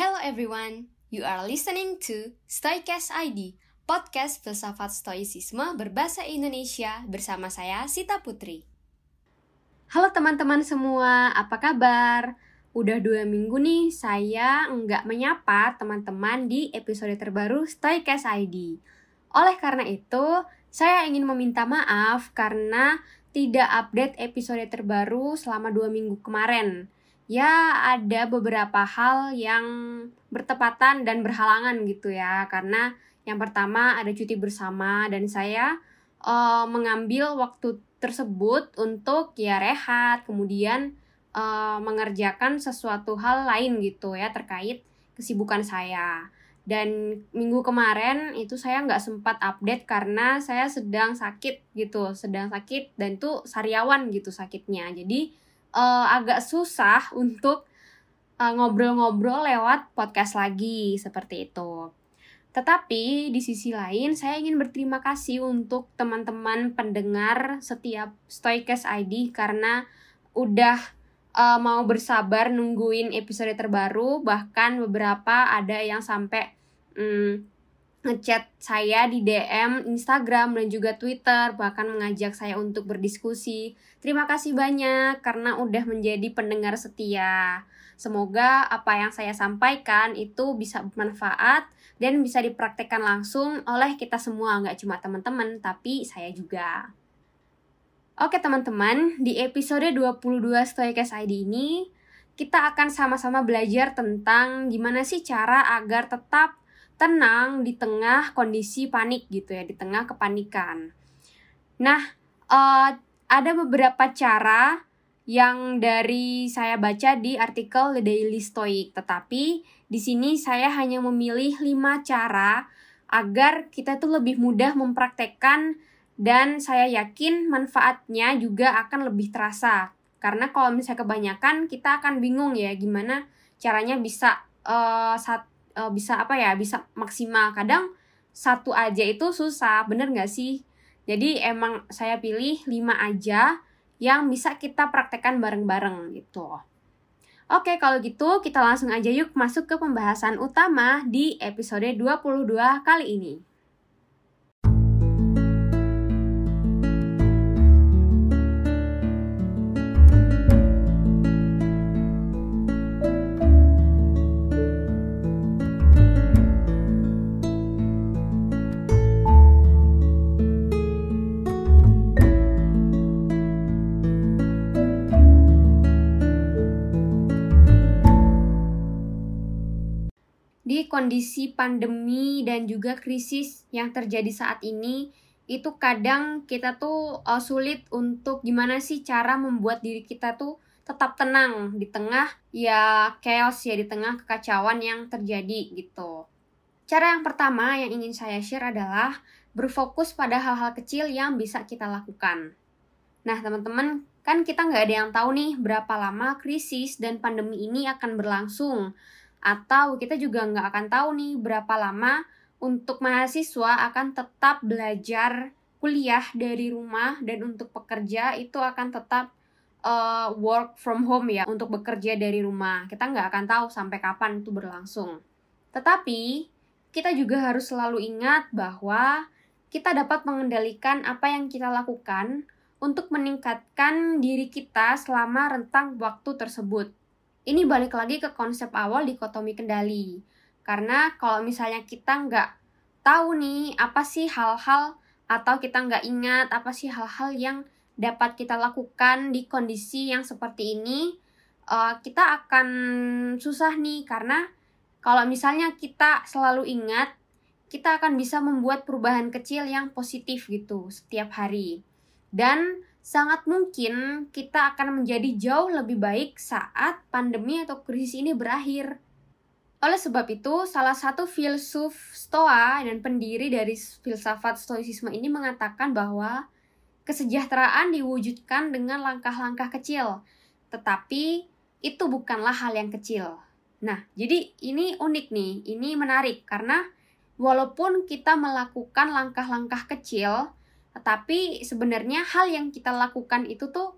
Hello everyone, you are listening to Stoicast ID, podcast filsafat stoicisme berbahasa Indonesia bersama saya Sita Putri. Halo teman-teman semua, apa kabar? Udah dua minggu nih saya nggak menyapa teman-teman di episode terbaru Stoicast ID. Oleh karena itu, saya ingin meminta maaf karena tidak update episode terbaru selama dua minggu kemarin ya ada beberapa hal yang bertepatan dan berhalangan gitu ya. Karena yang pertama ada cuti bersama dan saya uh, mengambil waktu tersebut untuk ya rehat kemudian uh, mengerjakan sesuatu hal lain gitu ya terkait kesibukan saya. Dan minggu kemarin itu saya nggak sempat update karena saya sedang sakit gitu sedang sakit dan itu sariawan gitu sakitnya. Jadi uh, agak susah untuk ngobrol ngobrol-ngobrol lewat podcast lagi seperti itu. Tetapi di sisi lain saya ingin berterima kasih untuk teman-teman pendengar setiap Stoikes ID karena udah uh, mau bersabar nungguin episode terbaru bahkan beberapa ada yang sampai um, ngechat saya di DM Instagram dan juga Twitter bahkan mengajak saya untuk berdiskusi. Terima kasih banyak karena udah menjadi pendengar setia. Semoga apa yang saya sampaikan itu bisa bermanfaat dan bisa dipraktekkan langsung oleh kita semua, nggak cuma teman-teman, tapi saya juga. Oke teman-teman, di episode 22 Stoikes ID ini, kita akan sama-sama belajar tentang gimana sih cara agar tetap tenang di tengah kondisi panik gitu ya, di tengah kepanikan. Nah, uh, ada beberapa cara yang dari saya baca di artikel The Daily Stoic, tetapi di sini saya hanya memilih 5 cara agar kita tuh lebih mudah mempraktekkan dan saya yakin manfaatnya juga akan lebih terasa. Karena kalau misalnya kebanyakan kita akan bingung ya gimana caranya bisa uh, sat, uh, bisa apa ya bisa maksimal. Kadang satu aja itu susah bener nggak sih? Jadi emang saya pilih lima aja yang bisa kita praktekkan bareng-bareng gitu. Oke, kalau gitu kita langsung aja yuk masuk ke pembahasan utama di episode 22 kali ini. Kondisi pandemi dan juga krisis yang terjadi saat ini itu kadang kita tuh uh, sulit untuk gimana sih cara membuat diri kita tuh tetap tenang di tengah ya chaos ya di tengah kekacauan yang terjadi gitu. Cara yang pertama yang ingin saya share adalah berfokus pada hal-hal kecil yang bisa kita lakukan. Nah, teman-teman, kan kita nggak ada yang tahu nih berapa lama krisis dan pandemi ini akan berlangsung atau kita juga nggak akan tahu nih berapa lama untuk mahasiswa akan tetap belajar kuliah dari rumah dan untuk pekerja itu akan tetap uh, work from home ya untuk bekerja dari rumah. Kita nggak akan tahu sampai kapan itu berlangsung. Tetapi kita juga harus selalu ingat bahwa kita dapat mengendalikan apa yang kita lakukan untuk meningkatkan diri kita selama rentang waktu tersebut. Ini balik lagi ke konsep awal dikotomi kendali. Karena kalau misalnya kita nggak tahu nih apa sih hal-hal atau kita nggak ingat apa sih hal-hal yang dapat kita lakukan di kondisi yang seperti ini, uh, kita akan susah nih karena kalau misalnya kita selalu ingat, kita akan bisa membuat perubahan kecil yang positif gitu setiap hari. Dan sangat mungkin kita akan menjadi jauh lebih baik saat pandemi atau krisis ini berakhir. Oleh sebab itu, salah satu filsuf Stoa dan pendiri dari filsafat Stoicisme ini mengatakan bahwa kesejahteraan diwujudkan dengan langkah-langkah kecil, tetapi itu bukanlah hal yang kecil. Nah, jadi ini unik nih, ini menarik karena walaupun kita melakukan langkah-langkah kecil, tetapi sebenarnya hal yang kita lakukan itu tuh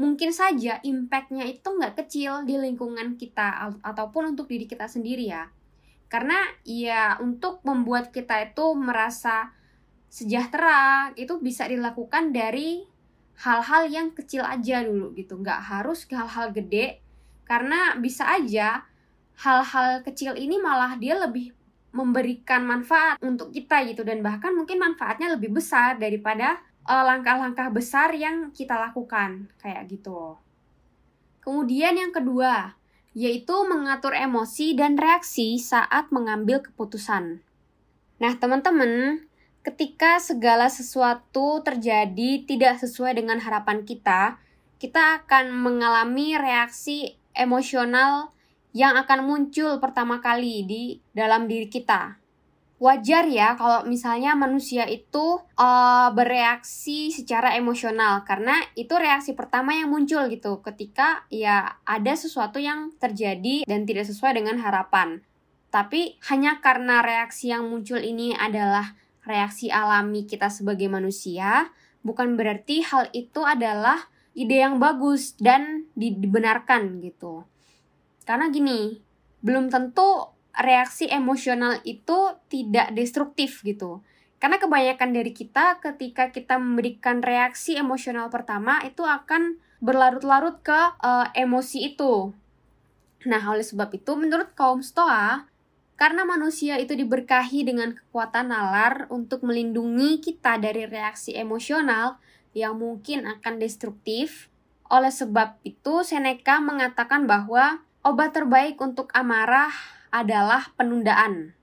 mungkin saja impactnya itu nggak kecil di lingkungan kita ataupun untuk diri kita sendiri ya. Karena ya untuk membuat kita itu merasa sejahtera itu bisa dilakukan dari hal-hal yang kecil aja dulu gitu. Nggak harus hal-hal gede karena bisa aja hal-hal kecil ini malah dia lebih memberikan manfaat untuk kita gitu dan bahkan mungkin manfaatnya lebih besar daripada eh, langkah-langkah uh, besar yang kita lakukan kayak gitu. Kemudian yang kedua, yaitu mengatur emosi dan reaksi saat mengambil keputusan. Nah, teman-teman, ketika segala sesuatu terjadi tidak sesuai dengan harapan kita, kita akan mengalami reaksi emosional yang akan muncul pertama kali di dalam diri kita. Wajar ya kalau misalnya manusia itu uh, bereaksi secara emosional karena itu reaksi pertama yang muncul gitu ketika ya ada sesuatu yang terjadi dan tidak sesuai dengan harapan. Tapi hanya karena reaksi yang muncul ini adalah reaksi alami kita sebagai manusia, bukan berarti hal itu adalah ide yang bagus dan dibenarkan gitu. Karena gini, belum tentu reaksi emosional itu tidak destruktif gitu. Karena kebanyakan dari kita ketika kita memberikan reaksi emosional pertama itu akan berlarut-larut ke uh, emosi itu. Nah, oleh sebab itu menurut kaum Stoa, karena manusia itu diberkahi dengan kekuatan nalar untuk melindungi kita dari reaksi emosional yang mungkin akan destruktif, oleh sebab itu Seneca mengatakan bahwa obat terbaik untuk amarah adalah penundaan.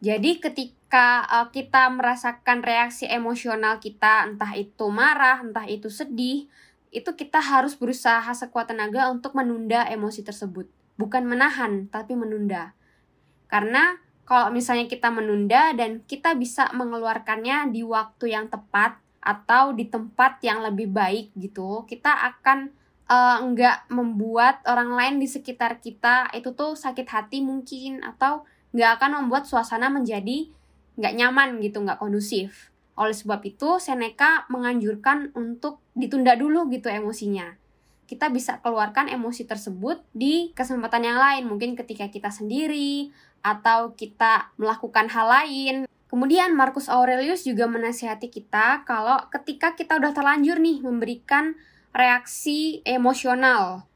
Jadi ketika uh, kita merasakan reaksi emosional kita, entah itu marah, entah itu sedih, itu kita harus berusaha sekuat tenaga untuk menunda emosi tersebut. Bukan menahan, tapi menunda. Karena kalau misalnya kita menunda dan kita bisa mengeluarkannya di waktu yang tepat atau di tempat yang lebih baik gitu, kita akan uh, nggak membuat orang lain di sekitar kita itu tuh sakit hati mungkin atau nggak akan membuat suasana menjadi nggak nyaman gitu nggak kondusif. Oleh sebab itu Seneca menganjurkan untuk ditunda dulu gitu emosinya. Kita bisa keluarkan emosi tersebut di kesempatan yang lain mungkin ketika kita sendiri atau kita melakukan hal lain. Kemudian Marcus Aurelius juga menasihati kita kalau ketika kita udah terlanjur nih memberikan reaksi emosional.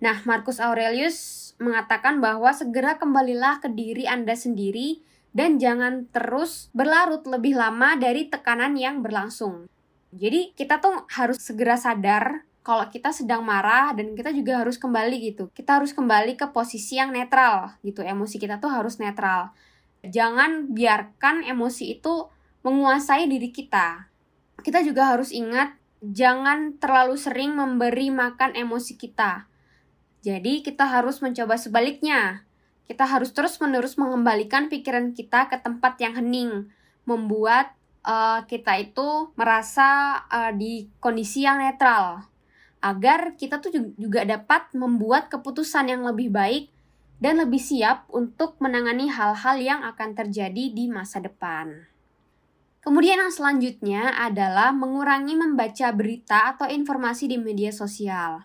Nah, Marcus Aurelius mengatakan bahwa segera kembalilah ke diri Anda sendiri dan jangan terus berlarut lebih lama dari tekanan yang berlangsung. Jadi, kita tuh harus segera sadar kalau kita sedang marah dan kita juga harus kembali gitu. Kita harus kembali ke posisi yang netral gitu. Emosi kita tuh harus netral. Jangan biarkan emosi itu menguasai diri kita. Kita juga harus ingat jangan terlalu sering memberi makan emosi kita. Jadi, kita harus mencoba sebaliknya. Kita harus terus-menerus mengembalikan pikiran kita ke tempat yang hening, membuat uh, kita itu merasa uh, di kondisi yang netral, agar kita tuh juga dapat membuat keputusan yang lebih baik dan lebih siap untuk menangani hal-hal yang akan terjadi di masa depan. Kemudian yang selanjutnya adalah mengurangi membaca berita atau informasi di media sosial.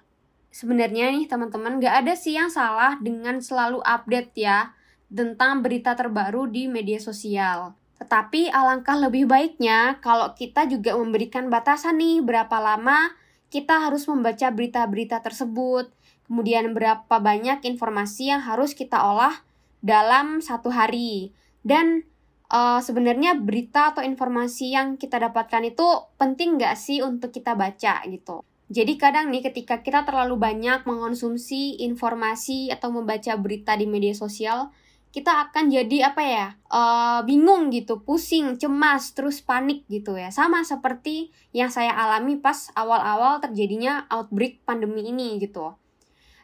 Sebenarnya nih teman-teman gak ada sih yang salah dengan selalu update ya tentang berita terbaru di media sosial. Tetapi alangkah lebih baiknya kalau kita juga memberikan batasan nih berapa lama kita harus membaca berita-berita tersebut, kemudian berapa banyak informasi yang harus kita olah dalam satu hari. Dan uh, sebenarnya berita atau informasi yang kita dapatkan itu penting nggak sih untuk kita baca gitu. Jadi kadang nih ketika kita terlalu banyak mengonsumsi informasi atau membaca berita di media sosial, kita akan jadi apa ya uh, bingung gitu, pusing, cemas, terus panik gitu ya. Sama seperti yang saya alami pas awal-awal terjadinya outbreak pandemi ini gitu.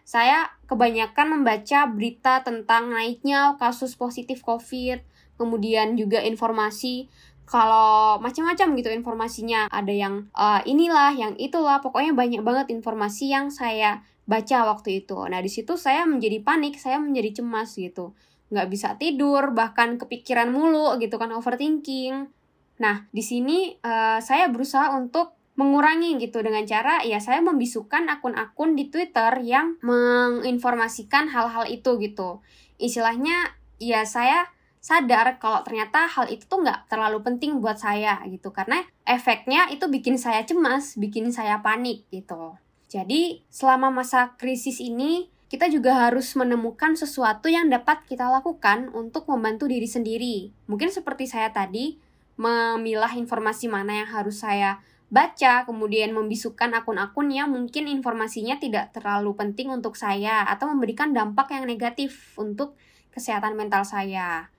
Saya kebanyakan membaca berita tentang naiknya kasus positif COVID, kemudian juga informasi kalau macam-macam gitu informasinya. Ada yang uh, inilah yang itulah pokoknya banyak banget informasi yang saya baca waktu itu. Nah di situ saya menjadi panik saya menjadi cemas gitu. Nggak bisa tidur bahkan kepikiran mulu gitu kan overthinking. Nah di sini uh, saya berusaha untuk mengurangi gitu dengan cara ya saya membisukan akun-akun di Twitter yang menginformasikan hal-hal itu gitu. Istilahnya ya saya sadar kalau ternyata hal itu tuh nggak terlalu penting buat saya gitu karena efeknya itu bikin saya cemas, bikin saya panik gitu. Jadi selama masa krisis ini kita juga harus menemukan sesuatu yang dapat kita lakukan untuk membantu diri sendiri. Mungkin seperti saya tadi, memilah informasi mana yang harus saya baca, kemudian membisukan akun-akun yang mungkin informasinya tidak terlalu penting untuk saya atau memberikan dampak yang negatif untuk kesehatan mental saya.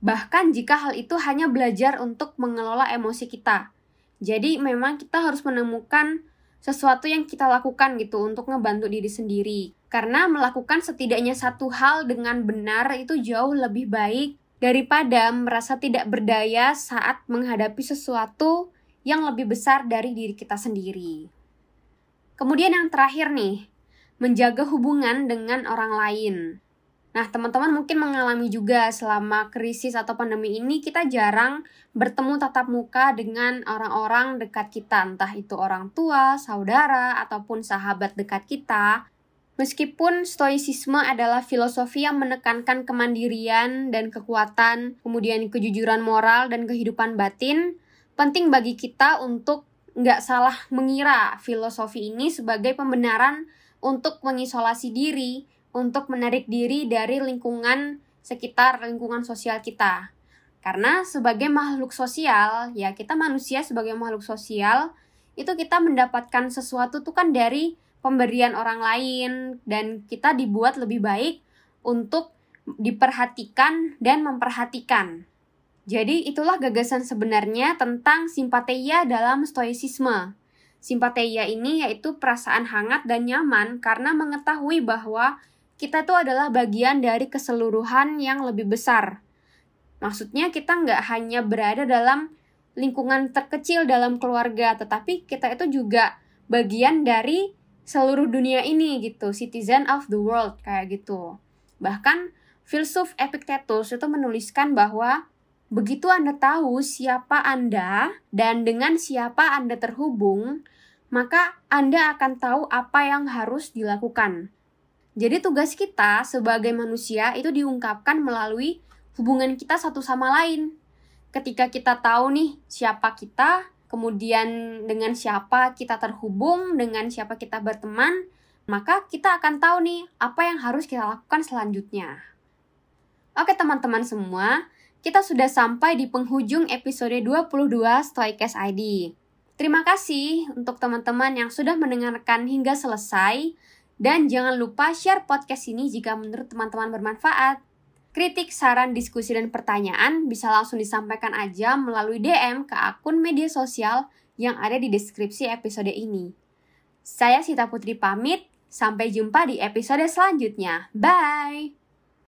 Bahkan jika hal itu hanya belajar untuk mengelola emosi kita. Jadi memang kita harus menemukan sesuatu yang kita lakukan gitu untuk ngebantu diri sendiri. Karena melakukan setidaknya satu hal dengan benar itu jauh lebih baik daripada merasa tidak berdaya saat menghadapi sesuatu yang lebih besar dari diri kita sendiri. Kemudian yang terakhir nih, menjaga hubungan dengan orang lain. Nah, teman-teman mungkin mengalami juga selama krisis atau pandemi ini kita jarang bertemu tatap muka dengan orang-orang dekat kita, entah itu orang tua, saudara, ataupun sahabat dekat kita. Meskipun stoicisme adalah filosofi yang menekankan kemandirian dan kekuatan, kemudian kejujuran moral dan kehidupan batin, penting bagi kita untuk nggak salah mengira filosofi ini sebagai pembenaran untuk mengisolasi diri, untuk menarik diri dari lingkungan sekitar lingkungan sosial kita. Karena sebagai makhluk sosial, ya kita manusia sebagai makhluk sosial, itu kita mendapatkan sesuatu tuh kan dari pemberian orang lain dan kita dibuat lebih baik untuk diperhatikan dan memperhatikan. Jadi itulah gagasan sebenarnya tentang simpateia dalam stoicisme. Simpateia ini yaitu perasaan hangat dan nyaman karena mengetahui bahwa kita itu adalah bagian dari keseluruhan yang lebih besar. Maksudnya kita nggak hanya berada dalam lingkungan terkecil dalam keluarga, tetapi kita itu juga bagian dari seluruh dunia ini gitu, citizen of the world kayak gitu. Bahkan filsuf Epictetus itu menuliskan bahwa Begitu Anda tahu siapa Anda dan dengan siapa Anda terhubung, maka Anda akan tahu apa yang harus dilakukan. Jadi tugas kita sebagai manusia itu diungkapkan melalui hubungan kita satu sama lain. Ketika kita tahu nih siapa kita, kemudian dengan siapa kita terhubung, dengan siapa kita berteman, maka kita akan tahu nih apa yang harus kita lakukan selanjutnya. Oke teman-teman semua, kita sudah sampai di penghujung episode 22 Stoikes ID. Terima kasih untuk teman-teman yang sudah mendengarkan hingga selesai dan jangan lupa share podcast ini jika menurut teman-teman bermanfaat. Kritik, saran, diskusi, dan pertanyaan bisa langsung disampaikan aja melalui DM ke akun media sosial yang ada di deskripsi episode ini. Saya Sita Putri pamit, sampai jumpa di episode selanjutnya. Bye!